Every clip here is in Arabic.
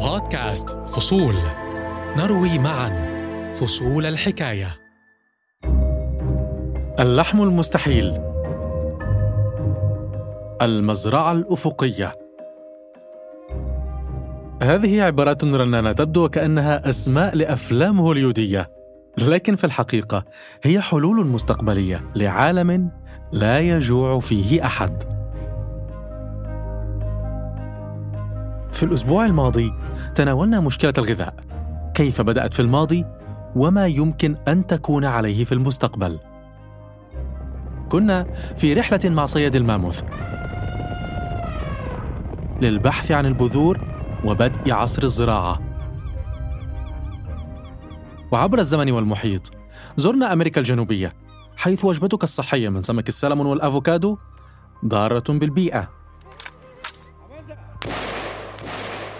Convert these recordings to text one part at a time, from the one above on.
بودكاست فصول. نروي معا فصول الحكاية. اللحم المستحيل. المزرعة الأفقية. هذه عبارات رنانة تبدو وكانها أسماء لأفلام هوليودية لكن في الحقيقة هي حلول مستقبلية لعالم لا يجوع فيه أحد. في الأسبوع الماضي تناولنا مشكلة الغذاء. كيف بدأت في الماضي؟ وما يمكن أن تكون عليه في المستقبل. كنا في رحلة مع صياد الماموث. للبحث عن البذور وبدء عصر الزراعة. وعبر الزمن والمحيط زرنا أمريكا الجنوبية حيث وجبتك الصحية من سمك السلمون والأفوكادو ضارة بالبيئة.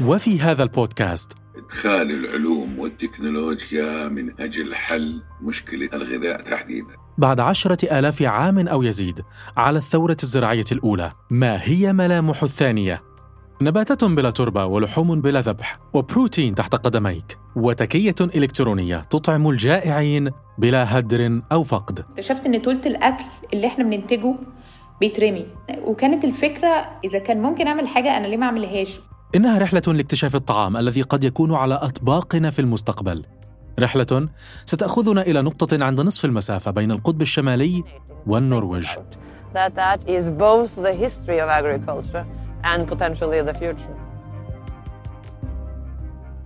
وفي هذا البودكاست. إدخال العلوم والتكنولوجيا من أجل حل مشكلة الغذاء تحديدا. بعد عشرة آلاف عام أو يزيد على الثورة الزراعية الأولى ما هي ملامح الثانية؟ نباتات بلا تربة ولحوم بلا ذبح وبروتين تحت قدميك وتكية إلكترونية تطعم الجائعين بلا هدر أو فقد. اكتشفت إن تلت الأكل اللي إحنا بننتجه بيترمي. وكانت الفكرة إذا كان ممكن أعمل حاجة أنا ليه ما أعملهاش؟ إنها رحلة لاكتشاف الطعام الذي قد يكون على أطباقنا في المستقبل. رحلة ستأخذنا إلى نقطة عند نصف المسافة بين القطب الشمالي والنرويج.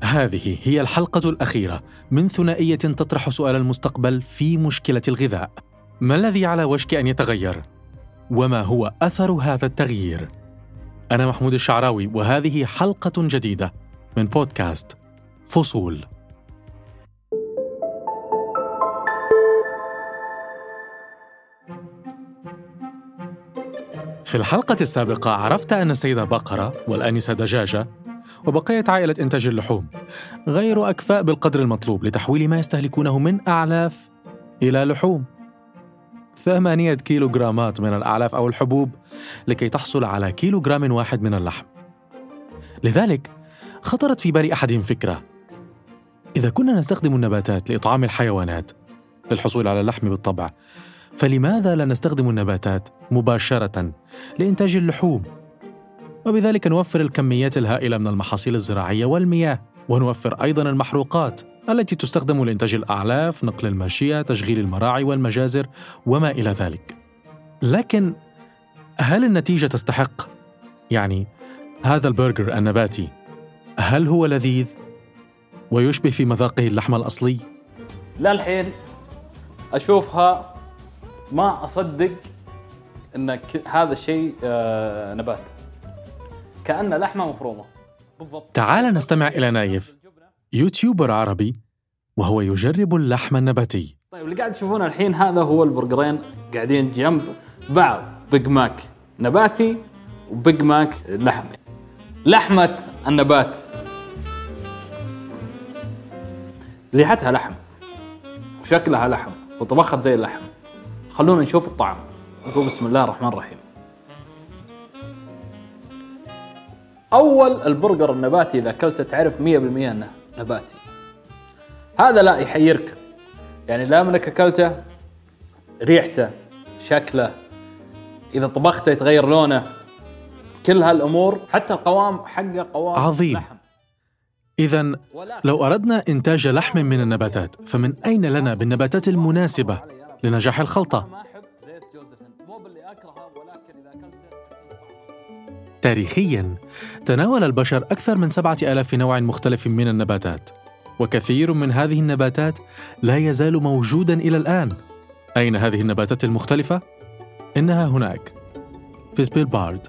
هذه هي الحلقة الأخيرة من ثنائية تطرح سؤال المستقبل في مشكلة الغذاء. ما الذي على وشك أن يتغير؟ وما هو أثر هذا التغيير؟ أنا محمود الشعراوي وهذه حلقة جديدة من بودكاست فصول. في الحلقة السابقة عرفت أن السيدة بقرة والآنسة دجاجة وبقية عائلة إنتاج اللحوم غير أكفاء بالقدر المطلوب لتحويل ما يستهلكونه من أعلاف إلى لحوم ثمانية كيلوغرامات من الأعلاف أو الحبوب لكي تحصل على كيلوغرام واحد من اللحم. لذلك خطرت في بال أحدهم فكرة. إذا كنا نستخدم النباتات لإطعام الحيوانات للحصول على اللحم بالطبع فلماذا لا نستخدم النباتات مباشرة لإنتاج اللحوم؟ وبذلك نوفر الكميات الهائلة من المحاصيل الزراعية والمياه. ونوفر أيضا المحروقات التي تستخدم لإنتاج الأعلاف، نقل الماشية، تشغيل المراعي والمجازر وما إلى ذلك. لكن هل النتيجة تستحق؟ يعني هذا البرجر النباتي هل هو لذيذ؟ ويشبه في مذاقه اللحم الأصلي؟ للحين أشوفها ما أصدق إن ك- هذا الشيء آه، نبات كانه لحمة مفرومة بالضبط تعال نستمع إلى نايف يوتيوبر عربي وهو يجرب اللحم النباتي. طيب اللي قاعد تشوفونه الحين هذا هو البرجرين قاعدين جنب بعض بيج ماك نباتي وبيج ماك لحمي. لحمة النبات. ريحتها لحم وشكلها لحم وطبخت زي اللحم. خلونا نشوف الطعم. نقول بسم الله الرحمن الرحيم. أول البرجر النباتي إذا اكلته تعرف 100% إنه نباتي هذا لا يحيرك يعني لا منك أكلته ريحته شكله إذا طبخته يتغير لونه كل هالأمور حتى القوام حقه قوام عظيم. لحم إذا لو أردنا إنتاج لحم من النباتات فمن أين لنا بالنباتات المناسبة لنجاح الخلطة؟ تاريخيا تناول البشر أكثر من سبعة آلاف نوع مختلف من النباتات وكثير من هذه النباتات لا يزال موجودا إلى الآن. أين هذه النباتات المختلفة؟ إنها هناك في سبيلبارد.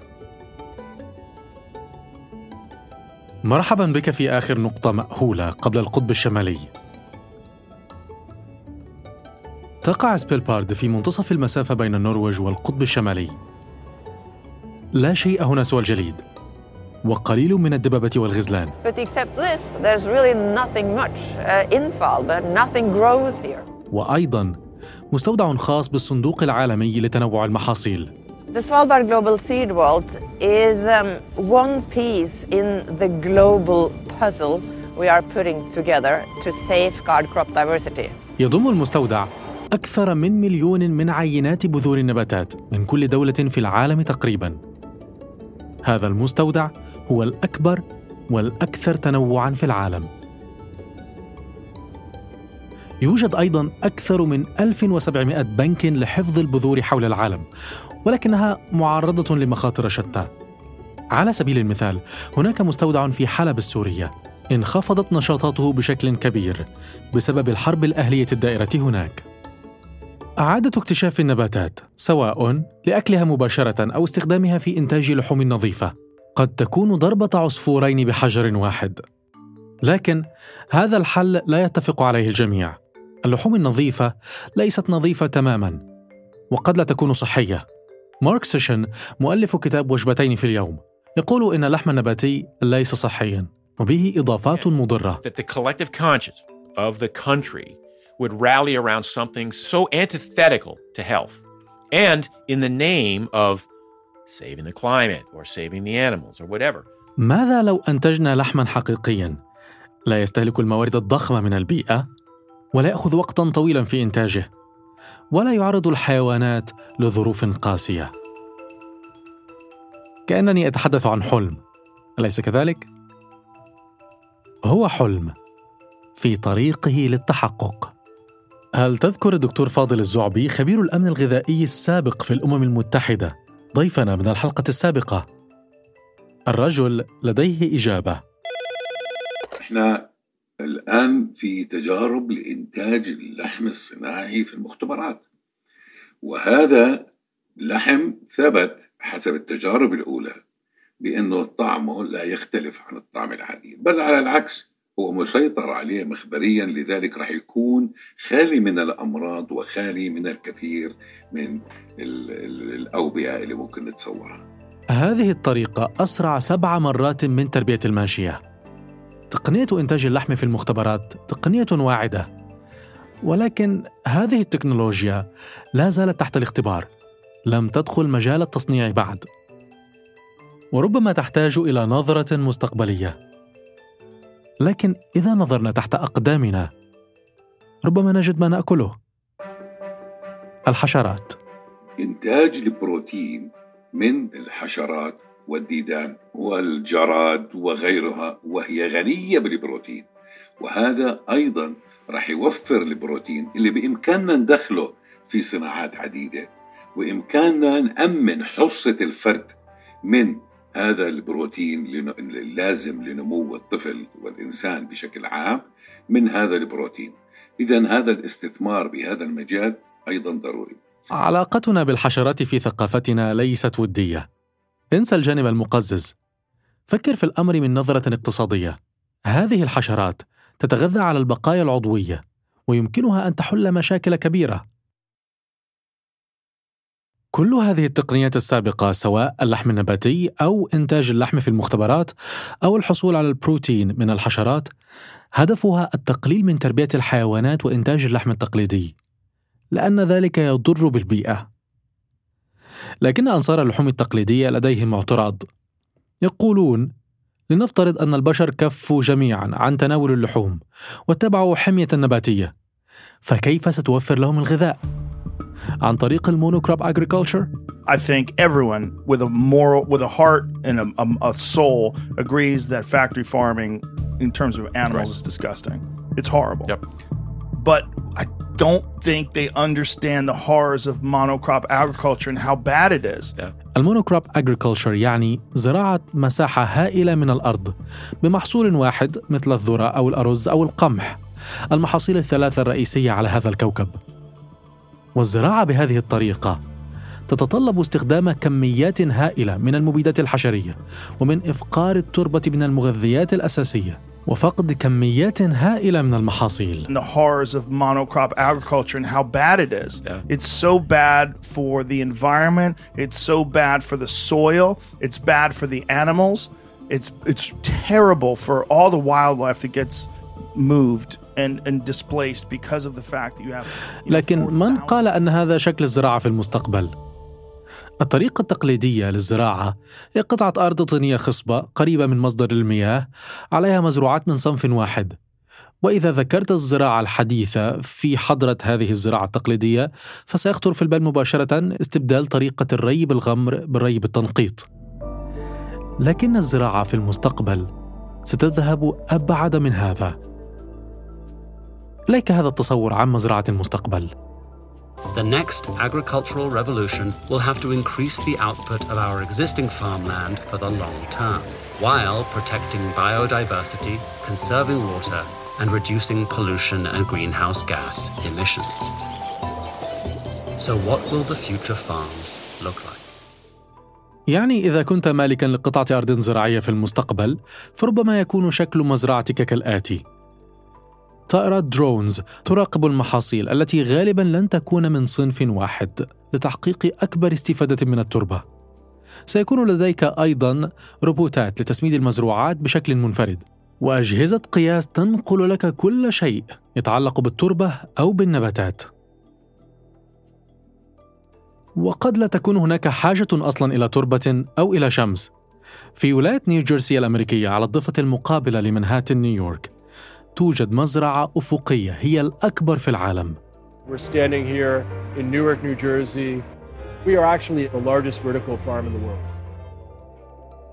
مرحبا بك في آخر نقطة مأهولة قبل القطب الشمالي. تقع سبيلبارد في منتصف المسافة بين النرويج والقطب الشمالي. لا شيء هنا سوى الجليد وقليل من الدببة والغزلان But except this, there's really nothing much uh, in Svalbard. Nothing grows here. وأيضا مستودع خاص بالصندوق العالمي لتنوع المحاصيل The Svalbard Global Seed Vault is um, one piece in the global puzzle we are putting together to safeguard crop diversity. يضم المستودع أكثر من مليون من عينات بذور النباتات من كل دولة في العالم تقريبا. هذا المستودع هو الأكبر والأكثر تنوعا في العالم. يوجد أيضا أكثر من 1700 بنك لحفظ البذور حول العالم ولكنها معرضة لمخاطر شتى على سبيل المثال هناك مستودع في حلب السورية انخفضت نشاطاته بشكل كبير بسبب الحرب الأهلية الدائرة هناك إعادة اكتشاف النباتات سواء لأكلها مباشرة أو استخدامها في إنتاج لحوم نظيفة قد تكون ضربة عصفورين بحجر واحد. لكن هذا الحل لا يتفق عليه الجميع. اللحوم النظيفة ليست نظيفة تماما وقد لا تكون صحية. مارك سيشن مؤلف كتاب وجبتين في اليوم يقول إن اللحم النباتي ليس صحيا وبه إضافات مضرة. would rally around something so antithetical to health. And in the name of saving the climate or saving the animals or whatever. ماذا لو أنتجنا لحما حقيقيا لا يستهلك الموارد الضخمة من البيئة ولا يأخذ وقتا طويلا في إنتاجه ولا يعرض الحيوانات لظروف قاسية كأنني أتحدث عن حلم أليس كذلك؟ هو حلم في طريقه للتحقق هل تذكر الدكتور فاضل الزعبي خبير الأمن الغذائي السابق في الأمم المتحدة؟ ضيفنا من الحلقة السابقة. الرجل لديه إجابة. إحنا الآن في تجارب لإنتاج اللحم الصناعي في المختبرات. وهذا لحم ثبت حسب التجارب الأولى بأنه طعمه لا يختلف عن الطعم العادي بل على العكس هو مسيطر عليه مخبريا لذلك راح يكون خالي من الأمراض وخالي من الكثير من ال- ال- الأوبئة اللي ممكن نتصورها هذه الطريقة أسرع سبع مرات من تربية الماشية. تقنية إنتاج اللحم في المختبرات تقنية واعدة، ولكن هذه التكنولوجيا لا زالت تحت الاختبار، لم تدخل مجال التصنيع بعد. وربما تحتاج إلى نظرة مستقبلية. لكن إذا نظرنا تحت أقدامنا، ربما نجد ما نأكله. الحشرات. إنتاج البروتين من الحشرات والديدان والجراد وغيرها وهي غنية بالبروتين وهذا أيضا راح يوفر البروتين اللي بإمكاننا ندخله في صناعات عديدة وإمكاننا نأمن حصة الفرد من هذا البروتين اللازم لنمو الطفل والإنسان بشكل عام من هذا البروتين. إذا هذا الاستثمار بهذا المجال أيضا ضروري. علاقتنا بالحشرات في ثقافتنا ليست ودية. انسى الجانب المقزز. فكر في الأمر من نظرة اقتصادية. هذه الحشرات تتغذى على البقايا العضوية ويمكنها أن تحل مشاكل كبيرة. كل هذه التقنيات السابقة سواء اللحم النباتي أو إنتاج اللحم في المختبرات أو الحصول على البروتين من الحشرات هدفها التقليل من تربية الحيوانات وإنتاج اللحم التقليدي لأن ذلك يضر بالبيئة. لكن أنصار اللحوم التقليدية لديهم اعتراض. يقولون: لنفترض أن البشر كفوا جميعا عن تناول اللحوم واتبعوا حمية النباتية، فكيف ستوفر لهم الغذاء؟ عن طريق المونوكروب agriculture؟ I think everyone with a moral, with a heart and a, a, a soul agrees that factory farming, in terms of animals, is disgusting. It's horrible. Yep. But I don't think they understand the horrors of monocrop agriculture and how bad it is. المونوكروب agriculture يعني زراعة مساحة هائلة من الأرض بمحصول واحد مثل الذرة أو الأرز أو القمح المحاصيل الثلاثة الرئيسية على هذا الكوكب والزراعة بهذه الطريقة تتطلب استخدام كميات هائلة من المبيدات الحشرية ومن إفقار التربة من المغذيات الأساسية وفقد كميات هائلة من المحاصيل the horrors of monocrop agriculture and how bad it is. It's so bad for the environment. It's so bad for the soil. It's bad for the animals. It's it's terrible for all the wildlife that gets moved and, and displaced because of the fact that you have. you know, لكن من 4,000 قال أن هذا شكل الزراعة في المستقبل؟ الطريقة التقليدية للزراعة هي قطعة أرض طينية خصبة قريبة من مصدر المياه عليها مزروعات من صنف واحد وإذا ذكرت الزراعة الحديثة في حضرة هذه الزراعة التقليدية فسيخطر في البال مباشرة استبدال طريقة الري بالغمر بالري بالتنقيط لكن الزراعة في المستقبل ستذهب أبعد من هذا إليك هذا التصور عن مزرعة المستقبل The next agricultural revolution will have to increase the output of our existing farmland for the long term, while protecting biodiversity, conserving water, and reducing pollution and greenhouse gas emissions. So, what will the future farms look like? يعني إذا كنت مالكا لقطعة أرض زراعية في المستقبل فربما يكون شكل مزرعتك كالآتي طائرات درونز تراقب المحاصيل التي غالبا لن تكون من صنف واحد لتحقيق أكبر استفادة من التربة. سيكون لديك أيضا روبوتات لتسميد المزروعات بشكل منفرد وأجهزة قياس تنقل لك كل شيء يتعلق بالتربة أو بالنباتات. وقد لا تكون هناك حاجة أصلا إلى تربة أو إلى شمس. في ولاية نيوجيرسي الأمريكية على الضفة المقابلة لمنهاتن نيويورك. توجد مزرعة أفقية هي الأكبر في العالم We're standing here in Newark, New Jersey. We are actually the largest vertical farm in the world.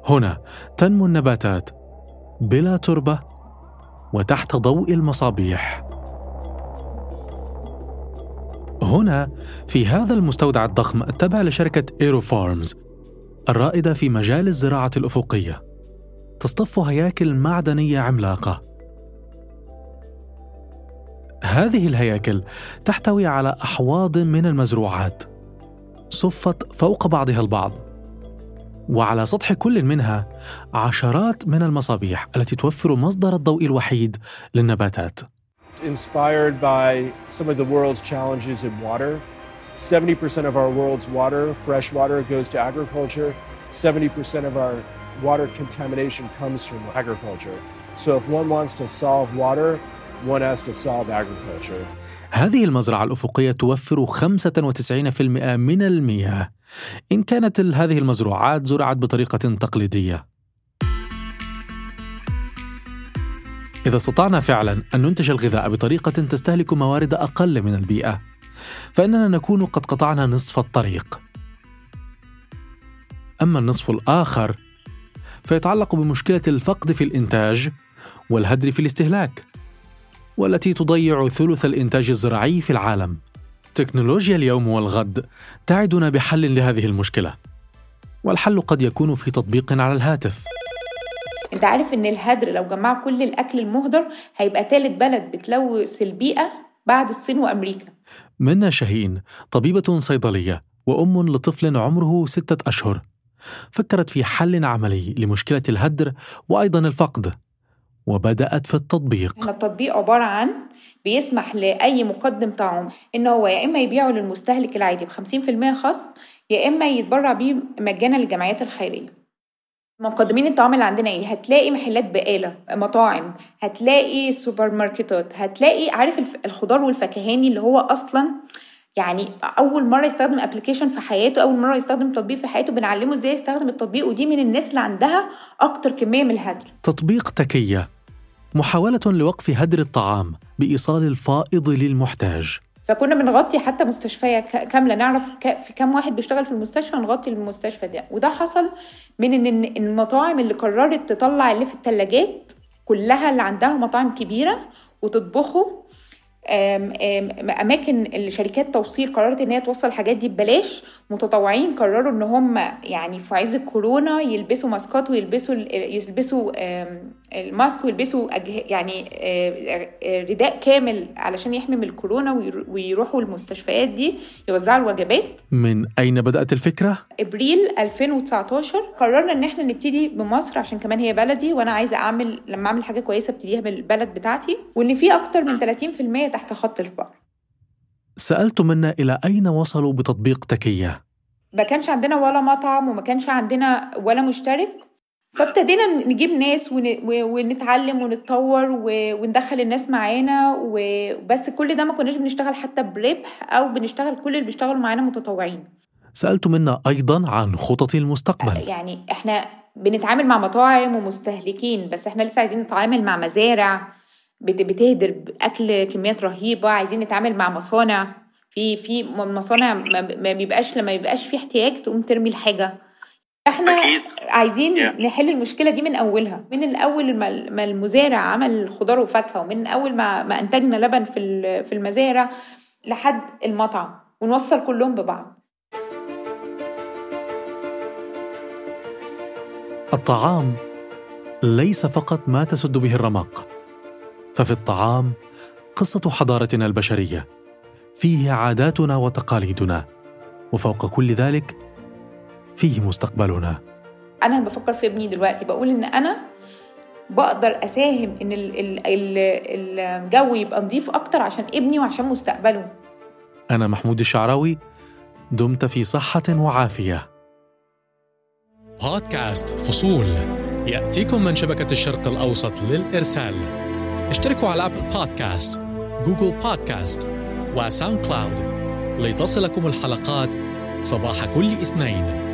هنا تنمو النباتات بلا تربة وتحت ضوء المصابيح هنا في هذا المستودع الضخم التابع لشركة إيرو فارمز الرائدة في مجال الزراعة الأفقية تصطف هياكل معدنية عملاقة هذه الهياكل تحتوي على أحواض من المزروعات صفت فوق بعضها البعض وعلى سطح كل منها عشرات من المصابيح التي توفر مصدر الضوء الوحيد للنباتات inspired by some of the world's challenges in water. 70% of our world's water, fresh water, goes to agriculture. 70% of our water contamination comes from agriculture. So if one wants to solve water, هذه المزرعة الأفقية توفر 95% من المياه إن كانت هذه المزروعات زرعت بطريقة تقليدية. إذا استطعنا فعلا أن ننتج الغذاء بطريقة تستهلك موارد أقل من البيئة، فإننا نكون قد قطعنا نصف الطريق. أما النصف الآخر فيتعلق بمشكلة الفقد في الإنتاج والهدر في الاستهلاك، والتي تضيع ثلث الإنتاج الزراعي في العالم. تكنولوجيا اليوم والغد تعدنا بحل لهذه المشكلة. والحل قد يكون في تطبيق على الهاتف. أنت عارف إن الهدر لو جمعوا كل الأكل المهدر هيبقى تالت بلد بتلوث البيئة بعد الصين وأمريكا منى شاهين طبيبة صيدلية وأم لطفل عمره ستة أشهر فكرت في حل عملي لمشكلة الهدر وأيضا الفقد وبدأت في التطبيق. التطبيق عبارة عن بيسمح لأي مقدم طعام إن هو يا إما يبيعه للمستهلك العادي ب 50% خصم يا إما يتبرع بيه مجانا للجمعيات الخيرية. مقدمين الطعام اللي عندنا إيه؟ هتلاقي محلات بقالة مطاعم هتلاقي سوبر ماركتات هتلاقي عارف الخضار والفكهاني اللي هو أصلا يعني أول مرة يستخدم application في حياته أول مرة يستخدم تطبيق في حياته بنعلمه إزاي يستخدم التطبيق ودي من الناس اللي عندها أكتر كمية من الهدر. تطبيق تكية. محاولة لوقف هدر الطعام بإيصال الفائض للمحتاج. فكنا بنغطي حتى مستشفيات ك- كاملة. نعرف في كام واحد بيشتغل في المستشفى نغطي المستشفى ده. وده حصل من ان المطاعم اللي قررت تطلع اللي في الثلاجات كلها اللي عندها مطاعم كبيرة وتطبخه. أماكن الشركات توصيل قررت إن هي توصل الحاجات دي ببلاش. متطوعين قرروا إن هم يعني في عز الكورونا يلبسوا ماسكات ويلبسوا يلبسوا الماسك ويلبسوا يعني آه، آه، رداء كامل علشان يحمي من الكورونا ويرو- ويروحوا المستشفيات دي يوزعوا الوجبات من أين بدأت الفكرة؟ إبريل 2019 قررنا إن إحنا نبتدي بمصر عشان كمان هي بلدي وأنا عايزة أعمل لما أعمل حاجة كويسة أبتديها بالبلد بتاعتي وإن في أكتر من 30% تحت خط الفقر سألت منا إلى أين وصلوا بتطبيق تكية؟ ما كانش عندنا ولا مطعم وما كانش عندنا ولا مشترك. فابتدينا نجيب ناس ونتعلم ونتطور. وندخل الناس معانا وبس كل ده ما كناش بنشتغل حتى بربح أو بنشتغل كل اللي بيشتغلوا معانا متطوعين. سألت منا أيضا عن خطط المستقبل. يعني إحنا بنتعامل مع مطاعم ومستهلكين بس إحنا لسه عايزين نتعامل مع مزارع بتهدر اكل كميات رهيبة عايزين نتعامل مع مصانع. في في مصانع ما ما بيبقاش لما يبقاش في احتياج تقوم ترمي الحاجة. إحنا أكيد. عايزين Yeah. نحل المشكلة دي من أولها. من الأول ما المزارع عمل خضار وفاكهة ومن أول ما ما أنتجنا لبن في ال- في المزارع لحد المطعم ونوصل كلهم ببعض. الطعام ليس فقط ما تسد به الرمق ففي الطعام قصة حضارتنا البشرية. فيه عاداتنا وتقاليدنا. وفوق كل ذلك فيه مستقبلنا. أنا بفكر في ابني دلوقتي. بقول إن أنا بقدر ال- ال- الجو يبقى نظيف أكتر عشان ابني وعشان مستقبله. أنا محمود الشعراوي دمت في صحة وعافية. بودكاست فصول. يأتيكم من شبكة الشرق الأوسط للإرسال. اشتركوا على Apple Podcast Google Podcast و SoundCloud لتصلكم الحلقات صباح كل اثنين.